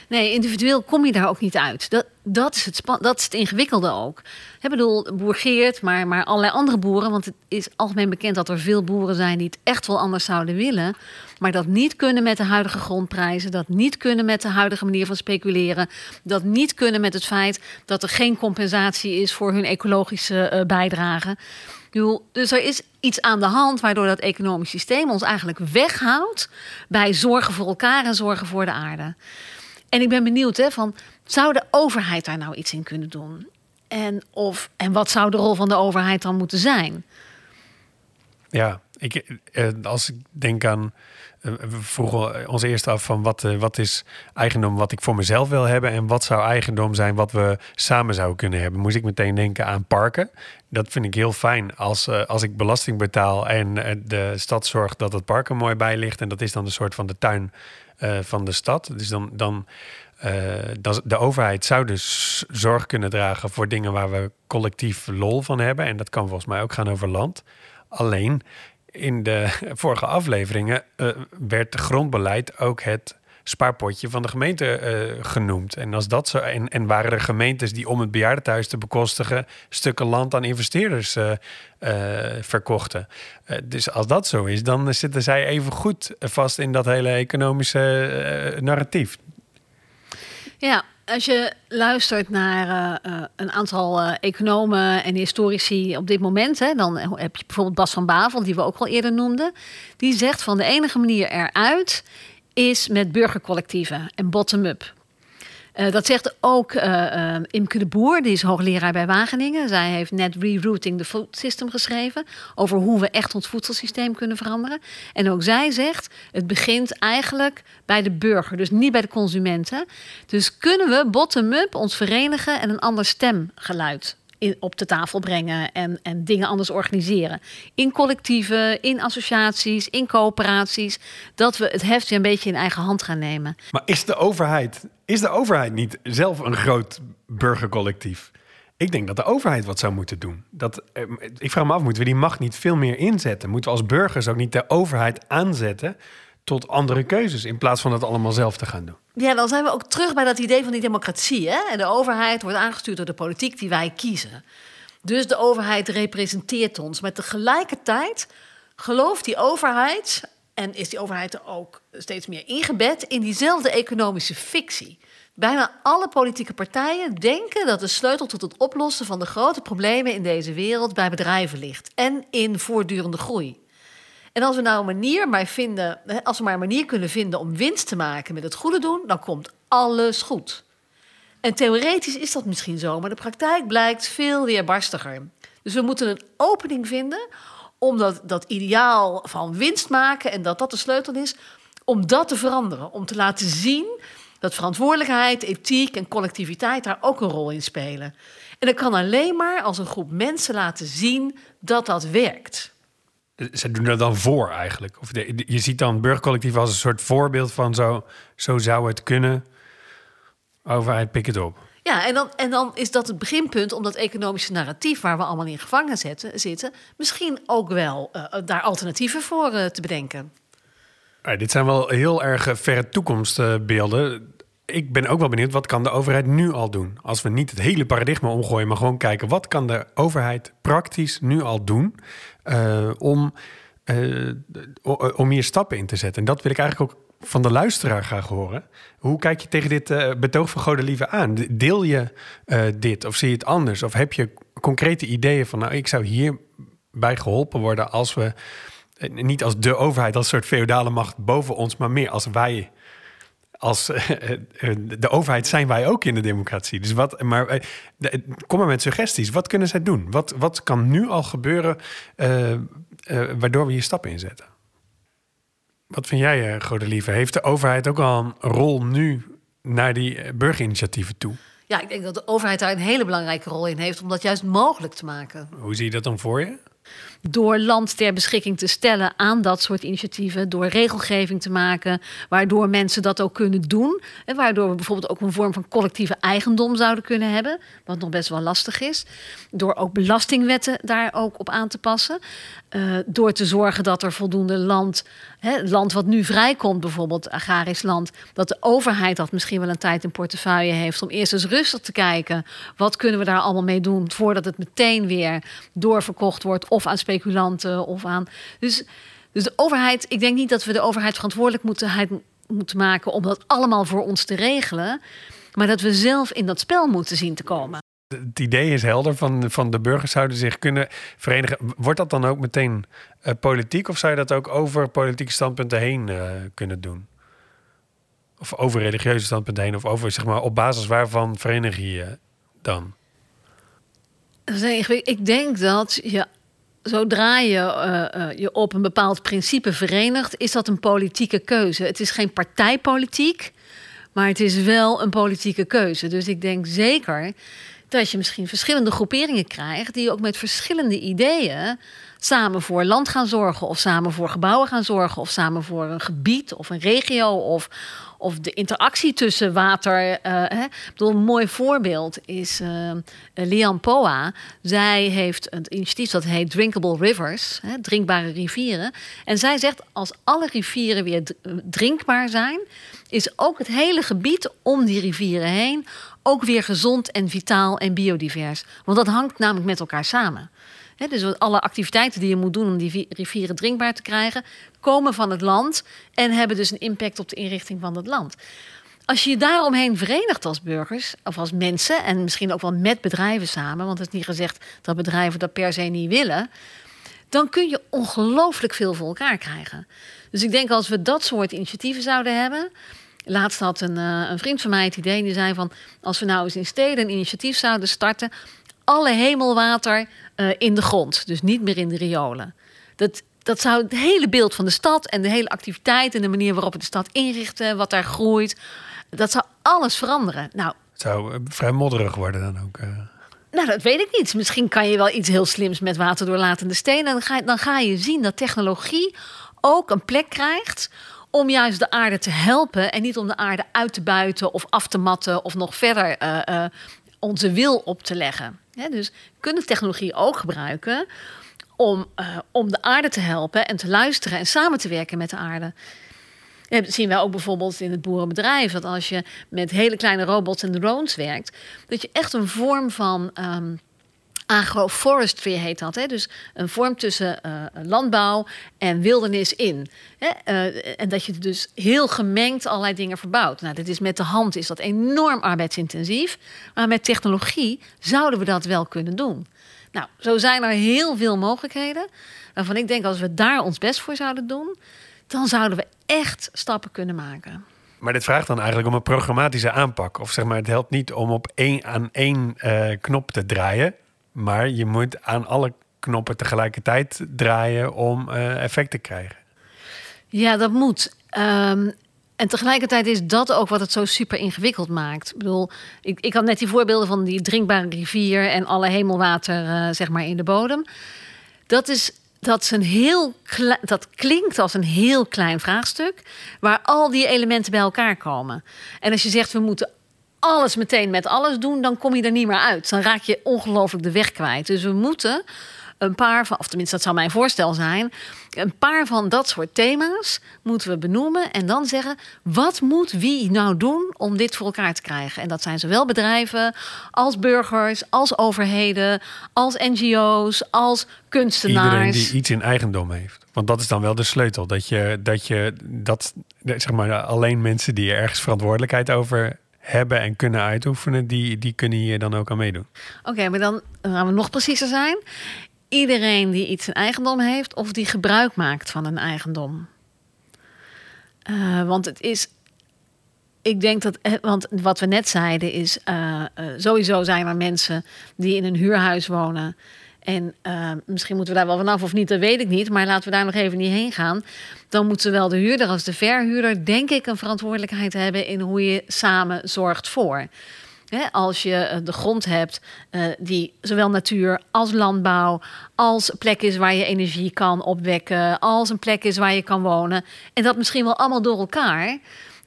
Nee, individueel kom je daar ook niet uit. Dat, dat, is, het dat is het ingewikkelde ook. Ik bedoel, boer Geert, maar, maar allerlei andere boeren. Want het is algemeen bekend dat er veel boeren zijn die het echt wel anders zouden willen. Maar dat niet kunnen met de huidige grondprijzen. Dat niet kunnen met de huidige manier van speculeren. Dat niet kunnen met het feit dat er geen compensatie is voor hun ecologische eh, bijdrage. Dus er is iets aan de hand waardoor dat economisch systeem ons eigenlijk weghoudt bij zorgen voor elkaar en zorgen voor de aarde. En ik ben benieuwd, hè, van, zou de overheid daar nou iets in kunnen doen? En, of, en wat zou de rol van de overheid dan moeten zijn? Ja, ik, eh, als ik denk aan. eh, we vroegen ons eerst af van wat, eh, wat is eigendom wat ik voor mezelf wil hebben. En wat zou eigendom zijn wat we samen zouden kunnen hebben. Moest ik meteen denken aan parken. Dat vind ik heel fijn als, als ik belasting betaal en de stad zorgt dat het park er mooi bij ligt. En dat is dan de soort van de tuin eh, van de stad. Dus dan. dan eh, de overheid zou dus zorg kunnen dragen voor dingen waar we collectief lol van hebben. En dat kan volgens mij ook gaan over land. Alleen in de vorige afleveringen eh, werd grondbeleid ook het spaarpotje van de gemeente eh, genoemd. En, als dat zo, en, en waren er gemeentes die om het bejaardentehuis te bekostigen stukken land aan investeerders eh, eh, verkochten. Dus als dat zo is, dan zitten zij even goed vast in dat hele economische narratief. Ja, als je luistert naar een aantal economen en historici op dit moment, hè, dan heb je bijvoorbeeld Bas van Bavel, die we ook al eerder noemden, die zegt van de enige manier eruit is met burgercollectieven en bottom-up. Eh, dat zegt ook eh, eh, Imke de Boer, die is hoogleraar bij Wageningen. Zij heeft net Rerouting the Food System geschreven over hoe we echt ons voedselsysteem kunnen veranderen. En ook zij zegt, het begint eigenlijk bij de burger, dus niet bij de consumenten. Dus kunnen we bottom-up ons verenigen en een ander stemgeluid op de tafel brengen en, en dingen anders organiseren. In collectieven, in associaties, in coöperaties. Dat we het heft weer een beetje in eigen hand gaan nemen. Maar is de overheid, is de overheid niet zelf een groot burgercollectief? Ik denk dat de overheid wat zou moeten doen. Dat, eh, ik vraag me af, moeten we die macht niet veel meer inzetten? Moeten we als burgers ook niet de overheid aanzetten tot andere keuzes... in plaats van dat allemaal zelf te gaan doen? Ja, dan zijn we ook terug bij dat idee van die democratie. Hè? En de overheid wordt aangestuurd door de politiek die wij kiezen. Dus de overheid representeert ons. Maar tegelijkertijd gelooft die overheid... en is die overheid er ook steeds meer ingebed... in diezelfde economische fictie... Bijna alle politieke partijen denken dat de sleutel tot het oplossen van de grote problemen in deze wereld bij bedrijven ligt en in voortdurende groei. En als we nou een manier maar vinden, als we maar een manier kunnen vinden om winst te maken met het goede doen, dan komt alles goed. En theoretisch is dat misschien zo, maar de praktijk blijkt veel weerbarstiger. Dus we moeten een opening vinden om dat, dat ideaal van winst maken en dat dat de sleutel is, om dat te veranderen. Om te laten zien dat verantwoordelijkheid, ethiek en collectiviteit daar ook een rol in spelen. En dat kan alleen maar als een groep mensen laten zien dat dat werkt. Ze doen er dan voor eigenlijk. Of de- je ziet dan burgercollectief als een soort voorbeeld van zo, zo zou het kunnen. Overheid, pik het op. Ja, en dan, en dan is dat het beginpunt om dat economische narratief waar we allemaal in gevangen zetten, zitten, misschien ook wel eh, daar alternatieven voor eh, te bedenken. Dit zijn wel heel erg verre toekomstbeelden. Ik ben ook wel benieuwd, wat kan de overheid nu al doen? Als we niet het hele paradigma omgooien, maar gewoon kijken... wat kan de overheid praktisch nu al doen eh, om, eh, o- om hier stappen in te zetten? En dat wil ik eigenlijk ook van de luisteraar graag horen. Hoe kijk je tegen dit eh, betoog van Godelieve aan? Deel je eh, dit of zie je het anders? Of heb je concrete ideeën van... nou, ik zou hierbij geholpen worden als we... eh, niet als de overheid, als soort feodale macht boven ons... maar meer als wij als eh, eh, de overheid zijn wij ook in de democratie. Dus wat, maar eh, kom maar met suggesties. Wat kunnen zij doen? Wat, wat kan nu al gebeuren waardoor we hier stappen in zetten? Wat vind jij, uh, Godelieve? Heeft de overheid ook al een rol nu naar die burgerinitiatieven toe? Ja, ik denk dat de overheid daar een hele belangrijke rol in heeft om dat juist mogelijk te maken. Hoe zie je dat dan voor je? Door land ter beschikking te stellen aan dat soort initiatieven, door regelgeving te maken, waardoor mensen dat ook kunnen doen. En waardoor we bijvoorbeeld ook een vorm van collectieve eigendom zouden kunnen hebben, wat nog best wel lastig is. Door ook belastingwetten daar ook op aan te passen. Uh, door te zorgen dat er voldoende land, hè, land wat nu vrijkomt, bijvoorbeeld agrarisch land, dat de overheid dat misschien wel een tijd in portefeuille heeft om eerst eens rustig te kijken. Wat kunnen we daar allemaal mee doen voordat het meteen weer doorverkocht wordt of aan speculanten of aan. Dus, dus de overheid, ik denk niet dat we de overheid verantwoordelijk moeten, moeten maken om dat allemaal voor ons te regelen. Maar dat we zelf in dat spel moeten zien te komen. Het idee is helder van, van de burgers zouden zich kunnen verenigen. Wordt dat dan ook meteen uh, politiek of zou je dat ook over politieke standpunten heen uh, kunnen doen? Of over religieuze standpunten heen of over zeg maar op basis waarvan verenig je je dan? Ik denk dat je zodra je uh, uh, je op een bepaald principe verenigt, is dat een politieke keuze. Het is geen partijpolitiek, maar het is wel een politieke keuze. Dus ik denk zeker dat je misschien verschillende groeperingen krijgt die ook met verschillende ideeën samen voor land gaan zorgen, of samen voor gebouwen gaan zorgen, of samen voor een gebied of een regio, of, of de interactie tussen water. Uh, hè. Ik bedoel, een mooi voorbeeld is uh, Lian Poa. Zij heeft een initiatief dat heet Drinkable Rivers, hè, drinkbare rivieren. En zij zegt, als alle rivieren weer drinkbaar zijn, is ook het hele gebied om die rivieren heen ook weer gezond en vitaal en biodivers. Want dat hangt namelijk met elkaar samen. Dus alle activiteiten die je moet doen om die rivieren drinkbaar te krijgen, komen van het land en hebben dus een impact op de inrichting van het land. Als je je daaromheen verenigt als burgers of als mensen en misschien ook wel met bedrijven samen, want het is niet gezegd dat bedrijven dat per se niet willen, dan kun je ongelooflijk veel voor elkaar krijgen. Dus ik denk als we dat soort initiatieven zouden hebben, Laatst had een, uh, een, vriend van mij het idee, die zei van... als we nou eens in steden een initiatief zouden starten... alle hemelwater uh, in de grond, dus niet meer in de riolen. Dat, dat zou het hele beeld van de stad en de hele activiteit... en de manier waarop we de stad inrichten, wat daar groeit... dat zou alles veranderen. Nou, het zou uh, vrij modderig worden dan ook. Nou, dat weet ik niet. Misschien kan je wel iets heel slims met waterdoorlatende stenen. Dan ga, je, dan ga je zien dat technologie ook een plek krijgt om juist de aarde te helpen en niet om de aarde uit te buiten of af te matten of nog verder uh, uh, onze wil op te leggen. dus we kunnen technologie ook gebruiken om, uh, om de aarde te helpen en te luisteren en samen te werken met de aarde. Dat zien wij ook bijvoorbeeld in het boerenbedrijf. Dat als je met hele kleine robots en drones werkt, dat je echt een vorm van um, agroforestry heet dat. Hè? Dus een vorm tussen uh, landbouw en wildernis in. Hè? Uh, en dat je dus heel gemengd allerlei dingen verbouwt. Nou, dit is met de hand is dat enorm arbeidsintensief. Maar met technologie zouden we dat wel kunnen doen. Nou, zo zijn er heel veel mogelijkheden. Waarvan ik denk, als we daar ons best voor zouden doen, dan zouden we echt stappen kunnen maken. Maar dit vraagt dan eigenlijk om een programmatische aanpak. Of zeg maar, het helpt niet om op één, aan één uh, knop te draaien. Maar je moet aan alle knoppen tegelijkertijd draaien om uh, effect te krijgen. Ja, dat moet. Um, en tegelijkertijd is dat ook wat het zo super ingewikkeld maakt. Ik bedoel, ik, ik had net die voorbeelden van die drinkbare rivier en alle hemelwater, uh, zeg maar, in de bodem. Dat is dat, is een heel dat klinkt als een heel klein vraagstuk, waar al die elementen bij elkaar komen. En als je zegt we moeten alles meteen met alles doen, dan kom je er niet meer uit. Dan raak je ongelooflijk de weg kwijt. Dus we moeten een paar van, of tenminste dat zou mijn voorstel zijn, een paar van dat soort thema's moeten we benoemen en dan zeggen wat moet wie nou doen om dit voor elkaar te krijgen. En dat zijn zowel bedrijven als burgers, als overheden, als NGO's, als kunstenaars. Iedereen die iets in eigendom heeft. Want dat is dan wel de sleutel. Dat je dat, je, dat zeg maar, alleen mensen die er ergens verantwoordelijkheid over hebben en kunnen uitoefenen, die, die kunnen hier dan ook aan meedoen. Oké, maar dan gaan we nog preciezer zijn iedereen die iets in eigendom heeft of die gebruik maakt van een eigendom. Uh, want het is. Ik denk dat, want wat we net zeiden is, uh, sowieso zijn er mensen die in een huurhuis wonen. En misschien moeten we daar wel vanaf of niet, dat weet ik niet. Maar laten we daar nog even niet heen gaan. Dan moet zowel de huurder als de verhuurder, denk ik, een verantwoordelijkheid hebben in hoe je samen zorgt voor als je eh, de grond hebt uh, die zowel natuur als landbouw, als plek is waar je energie kan opwekken, als een plek is waar je kan wonen, en dat misschien wel allemaal door elkaar,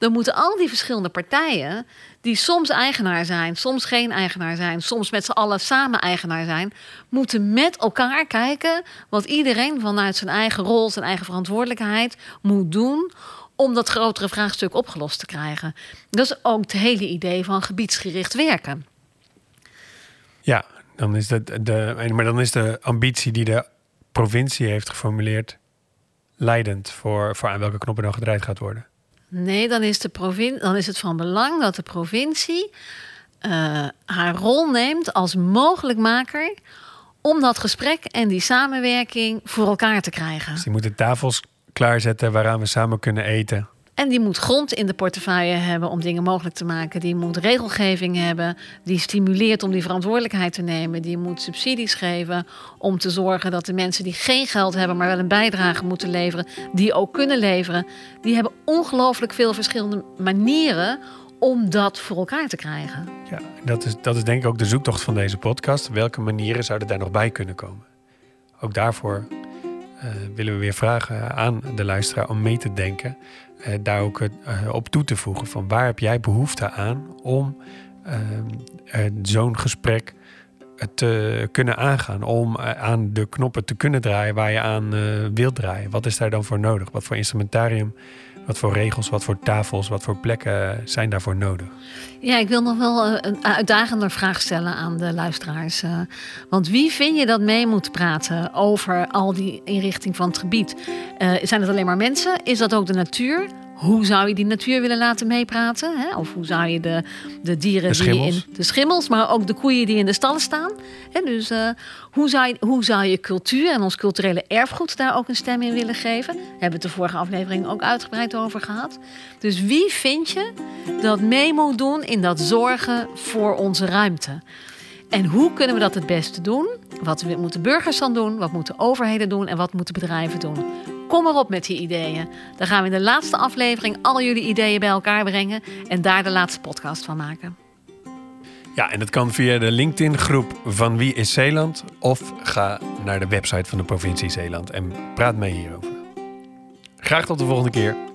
dan moeten al die verschillende partijen, die soms eigenaar zijn, soms geen eigenaar zijn, soms met z'n allen samen eigenaar zijn, moeten met elkaar kijken wat iedereen vanuit zijn eigen rol, zijn eigen verantwoordelijkheid moet doen om dat grotere vraagstuk opgelost te krijgen. Dat is ook het hele idee van gebiedsgericht werken. Ja, dan is dat de, maar dan is de ambitie die de provincie heeft geformuleerd leidend voor, voor aan welke knoppen dan gedraaid gaat worden. Nee, dan is, de provin dan is het van belang dat de provincie uh, haar rol neemt als mogelijkmaker om dat gesprek en die samenwerking voor elkaar te krijgen. Dus die moeten tafels klaarzetten waaraan we samen kunnen eten. En die moet grond in de portefeuille hebben om dingen mogelijk te maken. Die moet regelgeving hebben die stimuleert om die verantwoordelijkheid te nemen. Die moet subsidies geven om te zorgen dat de mensen die geen geld hebben, maar wel een bijdrage moeten leveren, die ook kunnen leveren. Die hebben ongelooflijk veel verschillende manieren om dat voor elkaar te krijgen. Ja, dat is, dat is denk ik ook de zoektocht van deze podcast. Welke manieren zouden daar nog bij kunnen komen? Ook daarvoor uh, willen we weer vragen aan de luisteraar om mee te denken. Uh, daar ook uh, op toe te voegen van waar heb jij behoefte aan om zo'n gesprek te kunnen aangaan. Om aan de knoppen te kunnen draaien waar je aan wilt draaien. Wat is daar dan voor nodig? Wat voor instrumentarium wat voor regels, wat voor tafels, wat voor plekken zijn daarvoor nodig? Ja, ik wil nog wel eh, een uitdagender vraag stellen aan de luisteraars. Eh. Want wie vind je dat mee moet praten over al die inrichting van het gebied? Uh, zijn het alleen maar mensen? Is dat ook de natuur? Hoe zou je die natuur willen laten meepraten? Hè? Of hoe zou je de, de dieren de die in de schimmels, maar ook de koeien die in de stallen staan. Hè? Dus uh, hoe, zou je, hoe zou je cultuur en ons culturele erfgoed daar ook een stem in willen geven? Daar hebben we het de vorige aflevering ook uitgebreid over gehad. Dus wie vind je dat mee moet doen in dat zorgen voor onze ruimte? En hoe kunnen we dat het beste doen? Wat moeten burgers dan doen? Wat moeten overheden doen? En wat moeten bedrijven doen? Kom erop met die ideeën. Dan gaan we in de laatste aflevering al jullie ideeën bij elkaar brengen en daar de laatste podcast van maken. Ja, en dat kan via de LinkedIn-groep van Wie is Zeeland... of ga naar de website van de provincie Zeeland en praat mee hierover. Graag tot de volgende keer.